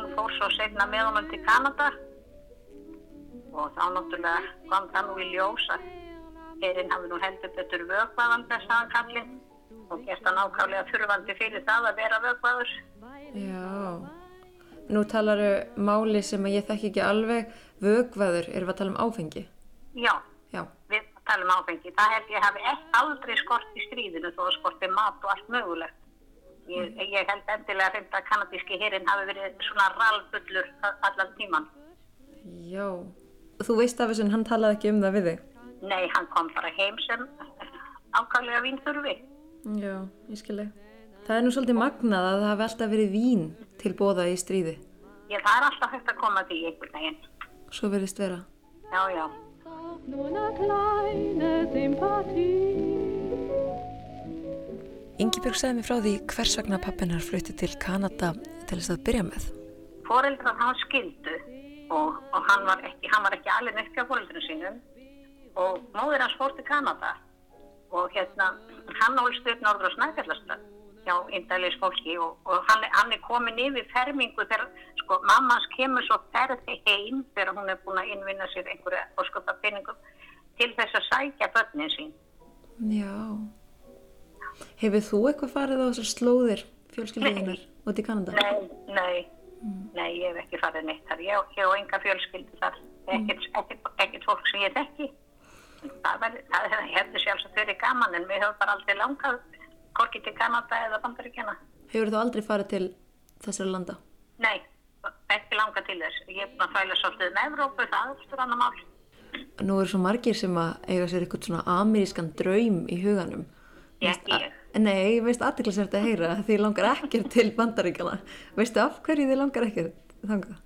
hún fór svo segna með honum til Kanada og þá náttúrulega kom það nú í ljós að herinn hafði nú heldur betur vögvaðan þessaðan kallinn og gert hann ákvæmlega þurfandi fyrir það að vera vögvaður. Já. Nú talaru máli sem að ég þekki ekki alveg, vögvaður, erum við að tala um áfengi? Já, Já. við talum áfengi. Það held ég hafi aldrei skort í stríðinu þó að skorti mat og allt mögulegt. Ég, ég held endilega hreint að kanadíski herinn hafi verið svona ralfullur allan tíman. Já. Þú veist af þessu en hann talaði ekki um það við þig? Nei, hann kom bara heim sem ákvæmlega vínþurfi. Já, ég skilji. Það er nú svolítið magnað að það hafi alltaf verið vín til bóða í stríði. Ég það er alltaf hægt að koma því einhvern veginn. Svo verðist vera. Já, já. Ingibjörg segði mig frá því hvers vegna pappinar flutti til Kanada til þess að byrja með. Fóreldrar hann skildu og, og hann var ekki, ekki alveg nefnir á fóreldrinu sínum og móðir hans fór til Kanada og hérna hann ólst upp norður á Snæfjallaströnd hjá indælis fólki og, og hann, hann er komin yfir fermingu þegar sko mammans kemur svo ferði heim þegar hún er búin að innvinna sér einhverja ósköpa pinningum til þess að sækja börnin sín. Já. Hefur þú eitthvað farið á þessar slóðir fjölskylduðinnar út í Kanada? Nei, nei, nei, ég hef ekki farið neitt þar. Ég, og enga fjölskyldu þar, ekkert, ekkert, fólk sem ég þekki. Það, það hefði sjálfsagt verið gaman en við höfum bara aldrei langað korkið til Kanada eða Bandaríkjana. Hefur þú aldrei farið til þessari landa? Nei, ekki langað til þess. Ég er búin að fæla svolítið með Evrópu, það er eftir annar mál. Nú eru svo margir sem að eiga sér eitthvað svona amerískan draum í huganum. Ég ekki ég. Nei, ég veist aðtiklisvært að heyra því langar ekkert til bandaríkjana. Veistu af hverju þið langar ekkert þangað?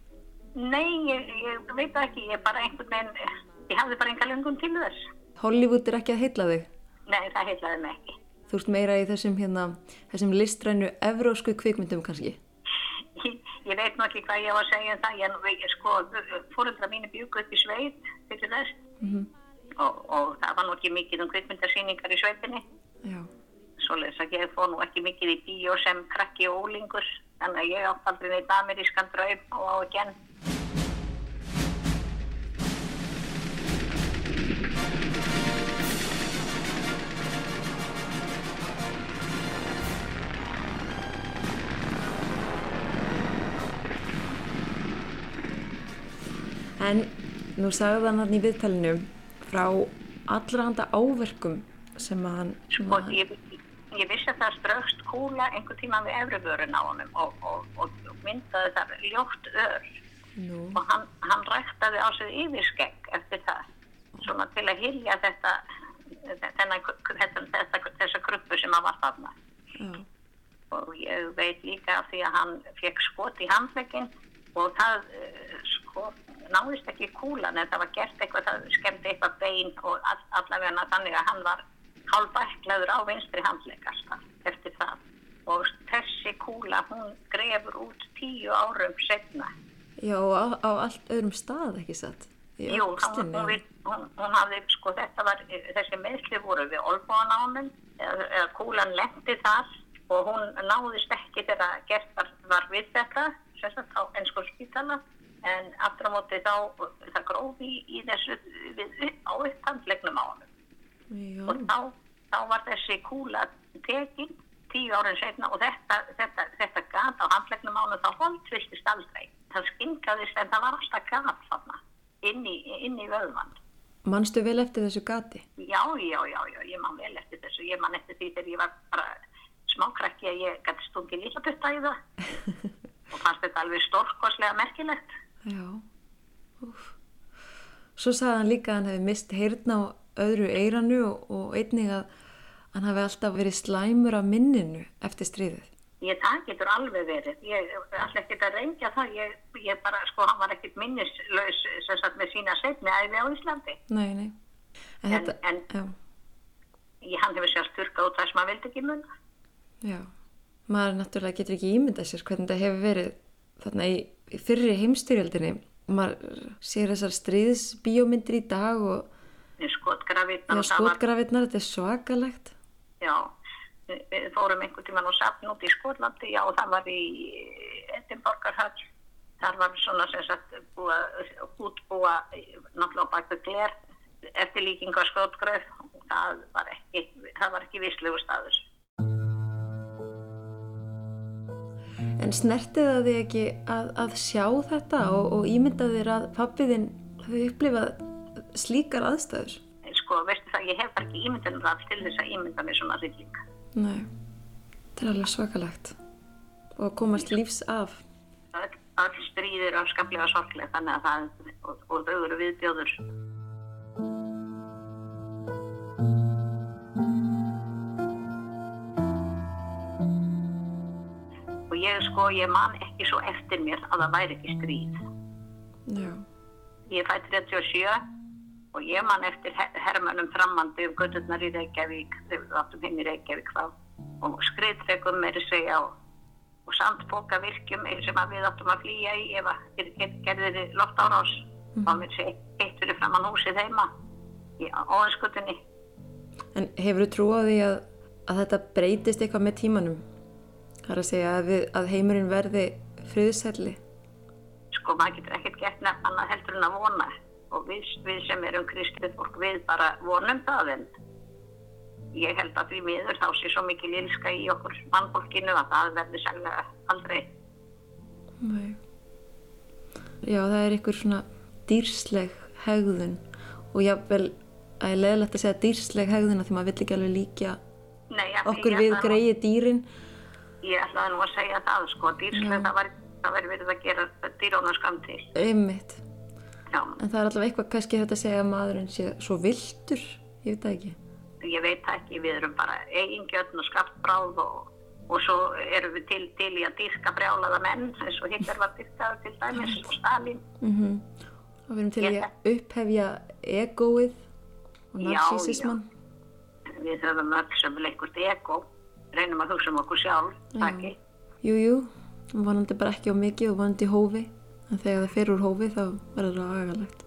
Nei, ég, ég veit ekki, ég bara einhvern veginn, ég hafði bara enga löngun til þess. Hollywood er ekki að heilla þig. Nei, það heitlaði mig ekki. Þú ert meira í þessum, hérna, þessum listrænu evrósku kvikmyndum kannski. Ég, <laughs> ég veit nú ekki hvað ég var að segja um það, ég, nú- ég sko, fóröldra mínu bjúku upp í sveit fyrir þess Mm og, og það var nú ekki mikið um kvikmyndasýningar í sveitinni. Svoleiðis að ég fór nú ekki mikið í bíó sem krakki og þannig að ég átt aldrei neitt amerískan draum og á ekki enn. En nú sagði hann hann í viðtalinu frá allra handa áverkum sem að hann... Sko, að hann- ég, ég vissi að það ströxt kúla einhver tíma við efrivörun á honum og, og, og, og myndaði þar ljótt ör Nú. og hann, hann ræktaði á sig yfirskegg eftir það, svona til að hilja þetta, þennan, þetta, þetta, þessa kruppu sem hann var þarna. Já. Og ég veit líka því að hann fekk skot í handleginn og það eh, sko náðist ekki kúlan en það var gert eitthvað, það skemmti eitthvað bein og all, allavega þannig að hann var hálfbæklaður á vinstri handlegg alltaf eftir það. Og þessi kúla hún grefur út tíu árum setna. Já, á, á allt öðrum stað, ekki satt? Jú, hún, hún, hún, hún hafði, sko, þetta var, þessi meðsli voru við honum, eða, eða kúlan lendi þar og hún náðist ekki þegar gert var, við þetta, sagt á ennsku spítala, en aftur á móti þá, það grófi í, þessu, við, á upphandlegnum á honum. Já. Og þá, þá var þessi kúla tekin tíu árin setna og þetta, þetta, þetta gat á handlegnum á honum, þá holdvistist aldrei. Það skingaðist en það var alltaf gat þarna, inn í, inn í vöðvann. Manstu vel eftir þessu gati? Já, já, já, já, ég man vel eftir þessu. Ég man eftir því þegar ég var bara smákrakki að ég gæti stungið lilla putta í það <laughs> og fannst þetta alveg stórkoslega merkilegt. Já. Úf. Svo sagði hann líka að hann hefði mist heyrna á öðru eiranu og, og einnig að hann hafi alltaf verið slæmur af minninu eftir stríðið. Ég það getur alveg verið. Ég ætla ekki að reyngja það. Ég, ég bara, sko, hann var ekkit minnislaus sem sagt með sína setni æfi á Íslandi. Nei, nei. En, En- þetta, en- Ég, hann hefur sér styrka út það sem hann vildi ekki munna. já. Maður náttúrulega getur ekki ímyndað sér hvernig þetta hefur verið þarna í, í fyrri heimstyrjöldinni. Maður sér þessar stríðsbíómyndir í dag og var skotgrafirnar, þetta er svakalegt. Já, við fórum einhvern tímann og safn út í Skotlandi, já, og það var í Edinborgarhöll. Þar var svona sem sagt búa, útbúa, náttúrulega bækur gler, eftirlíkinga skotgröf. Það var ekki, það var ekki vislegu staður. En snertið það þig ekki að, að sjá þetta og, og ímyndað þér að pappiðinn hafi upplifað slíkar aðstæður? Sko, veistu það, ég hef bara ekki ímyndanum það til þess að ímynda mér svona rilling. Nei, þetta er alveg svakalegt. Og að komast lífs af. Öll, öll stríðir afskaplega sorglega, þannig að það, og, og þau eru viðbjóður. Og ég sko, ég man ekki svo eftir mér að það væri ekki stríð. Já. Ég er fætt 37 og ég man eftir her hermönum framandi um götturnar í Reykjavík, þegar við áttum hinn í Reykjavík þá, og skriðtrekum meiri segja og, og sandbókavirkjum sem að við áttum að flýja í ef að ger- ger- gerðir loft árás mm. og mér segi eitt fyrir framann húsið heima í óðinskutunni. En hefur þú trú á því að, að þetta breytist eitthvað með tímanum? Það er að segja að, við, að heimurinn verði friðsælli. Sko maður getur ekkert gert nefn annað heldur en að vona og við, við sem erum kristið fólk við bara vonum það en ég held að því miður þá sé svo mikil ilska í okkur mannfólkinu að það verður sérlega aldrei. Nei. Já, það er einhver svona dýrsleg hegðun og jáfnvel að ég leðilegt að segja dýrsleg hegðun af því maður vill ekki alveg líka Nei, ég- okkur ég við greiði dýrin. Ég ætlaði nú að segja það sko, dýrslega það var það verður verið að gera dýrónu skam til. Einmitt. Já. En það er allavega eitthvað kannski hægt að segja að maðurinn sé svo viltur, ég veit það ekki. Ég veit ekki, við erum bara eigingjötn og skaftbráð og, og svo erum við til, til í að dýrka brjálaða menn eins og Hitler var dýrkaður til dæmis og Stalin. Mm Og við erum til í að upphefja egóið og Já, narsísisman. Við höfum öll sem leikurt ego, reynum að hugsa um okkur sjálf, það ekki. Jú, jú, og vonandi bara ekki á mikið og vonandi hófi. En þegar það fer úr hófi þá verður það agalegt.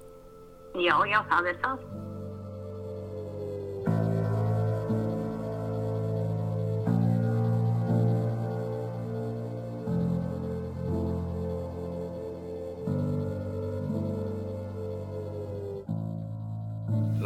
Já, já, það er það.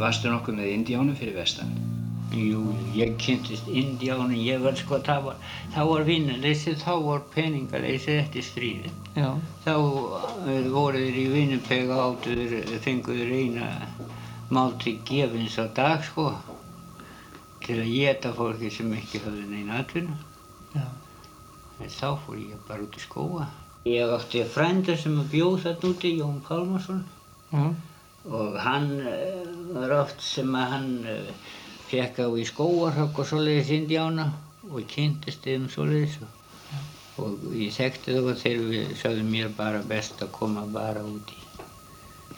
Varstu nokkuð með indjánum fyrir vestan? Jú, ég kynntist indjánu, ég var sko, það var, var vinnuleysi, þá var peningaleysi eftir stríði. Já. Þá eh, voru þeir í vinnupega áttuður, fenguður eina máltík gefins á dag, sko, til að geta fólki sem ekki hafði neina atvinna. Já. En þá fór ég bara út í skóa. Ég átti frænda sem bjóð þarna úti, Jón Pálmarsson. Já. Og hann eh, var oft sem að hann fekk á í skóarhögg og svoleiðis indjána og kynntist þeim svoleiðis. Og, og ég þekkti þá og þeir við sögðu mér bara best að koma bara út í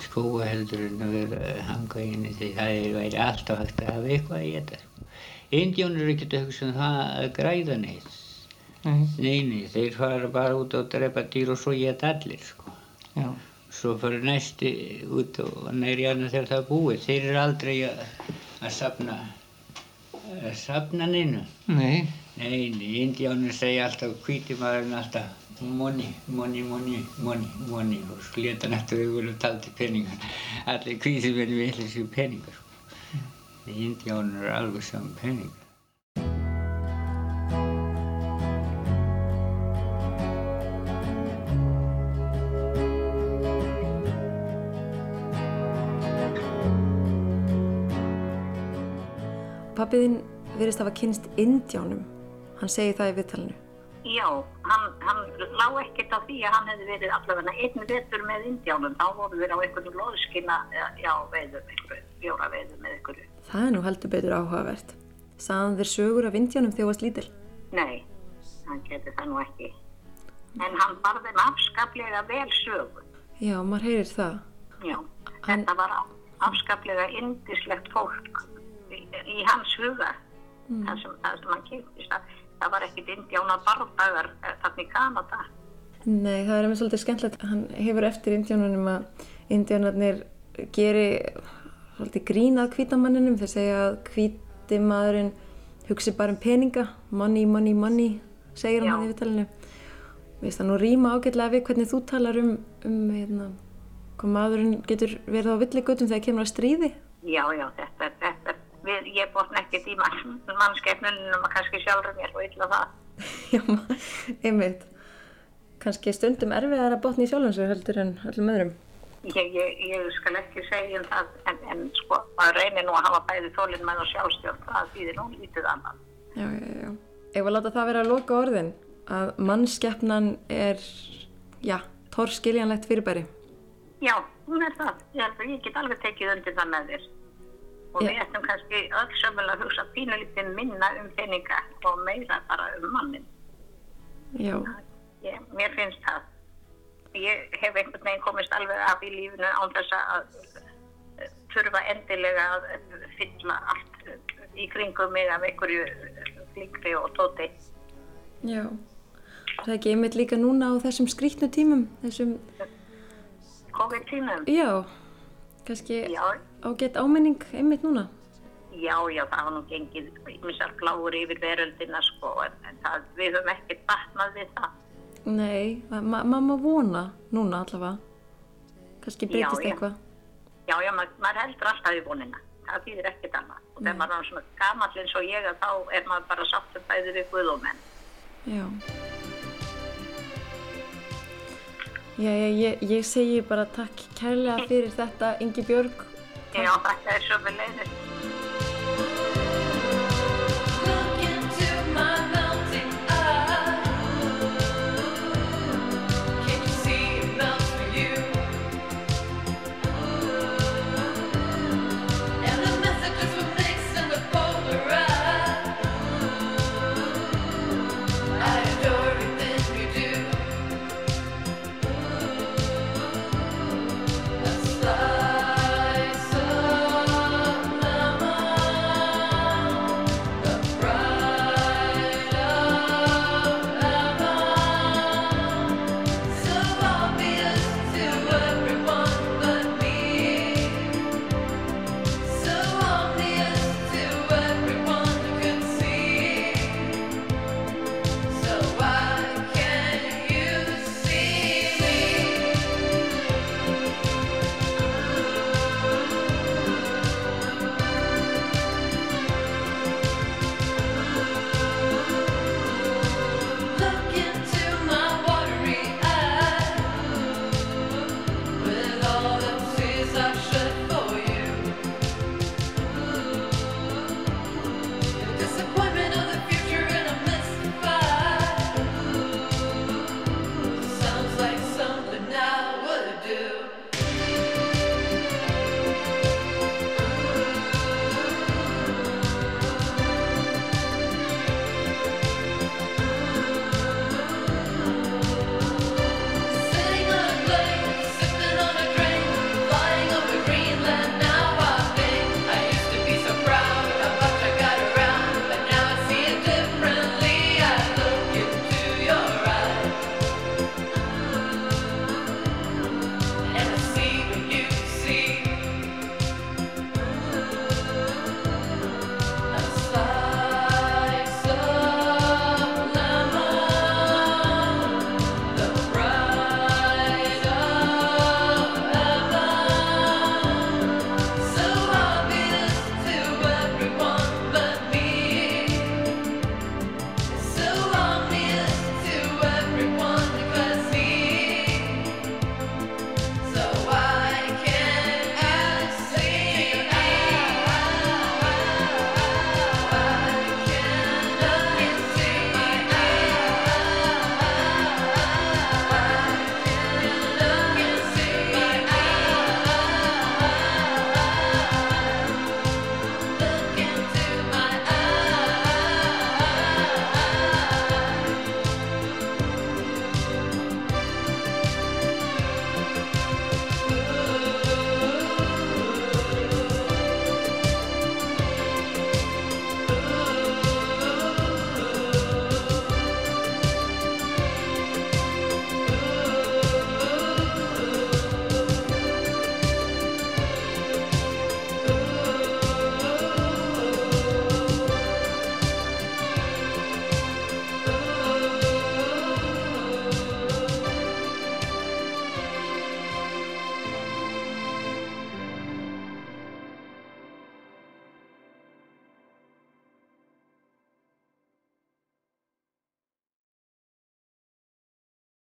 skóa heldur en að vera að hanga inni því það er, væri alltaf hægt að hafa eitthvað að geta. Indjón eru ekkert að hugsa um það að græða neitt. Nei. Nei, nei, þeir fara bara út og drepa dýr og svo geta allir, sko. Já. Svo fyrir næsti út og næri annað þegar það er búið. Þeir eru aldrei að, að safna, að safna neinu. Nei. Nei, indjánur segja alltaf, hvíti maðurinn alltaf, money, money, money, money, money og eftir auðvitað og taldi peningar. Allir hvíti verið við þessu peningar. Indjánur eru alveg saman peningar. Pappiðinn virðist hafa kynst indjánum. Hann segir það í viðtalinu. Já, hann, hann lá ekkert á því að hann hefði verið allavega einn vetur með indjánum. Þá voru þeir á einhvern loðskina, já, veiðum, einhverju, fjóra veiðum með einhverju. Það er nú heldur betur áhugavert. Saðan þeir sögur af indjánum varst lítil. Nei, hann geti það nú ekki. En hann bar þeim afskaplega vel sögu. Já, maður heyrir það. Já, þetta var afskaplega indislegt fólk í, hans huga. Mm. Það, sem, það sem hann kynntist. Það, það var ekkit indjána bardagar þarna í Kanada. Nei, það er mér svolítið skemmtilegt. Hann hefur eftir indjánunum að indjánarnir geri svolítið grínað kvítamanninum. Þeir segja að kvíti maðurinn hugsi bara um peninga. Money, money, money, segir hann Já. hann í viðtalinu. Finnst það nú rýma ágætlega við hvernig þú talar um, um hérna, hvað maðurinn getur verið á villigötum þegar kemur að stríði. Já, já, þetta, þetta, við, ég botna ekkert í mann, mannskefnunum að kannski sjálfur mér og illa það. <laughs> Já, einmitt. Kannski stundum erfiðar að botna í sjálfum sér heldur en öllum öðrum. Ég, ég, ég skal ekki segja um það, en, en sko, maður reynir nú að hafa bæði þólinn með og sjálfstjórn, það þýðir nú lítið annað. Já, já, já. Ef að láta það vera að loka orðin, að mannskeppnan er, já, torskiljanlegt fyrirbæri. Já, hún er það. Ég ég get alveg tekið undir það með þér. Og við ættum kannski öll sömulega að hugsa pínulítið minna um peninga og meira bara um mannin. Já, Ég, mér finnst það. Ég hef einhvern veginn komist alveg af í lífinu án þess að eh, þurfa endilega að eh, fylla allt eh, í kringum mig af einhverju flikri og tóti. já. Það er ekki einmitt líka núna á þessum skrítnu tímum, þessum, COVID-tímum. já, kannski Já. Ágætt áminning einmitt núna. Já, já, það var nú gengið misar pláur yfir veröldina sko, en, en það, við höfum ekkert batnað við það. Nei, ma mamma vona núna allavega. Kannski breytist Já, eitthvað. Já, já, maður, maður heldur alltaf í vonina. Það býðir ekkert annað. Og þegar maður er svona gamall eins og ég, að þá er maður bara sáttum bæði við Guð og menn. Já. Já, já, ég, ég segi bara takk kærlega fyrir þetta, Ingi Björg. και ο καθένας ο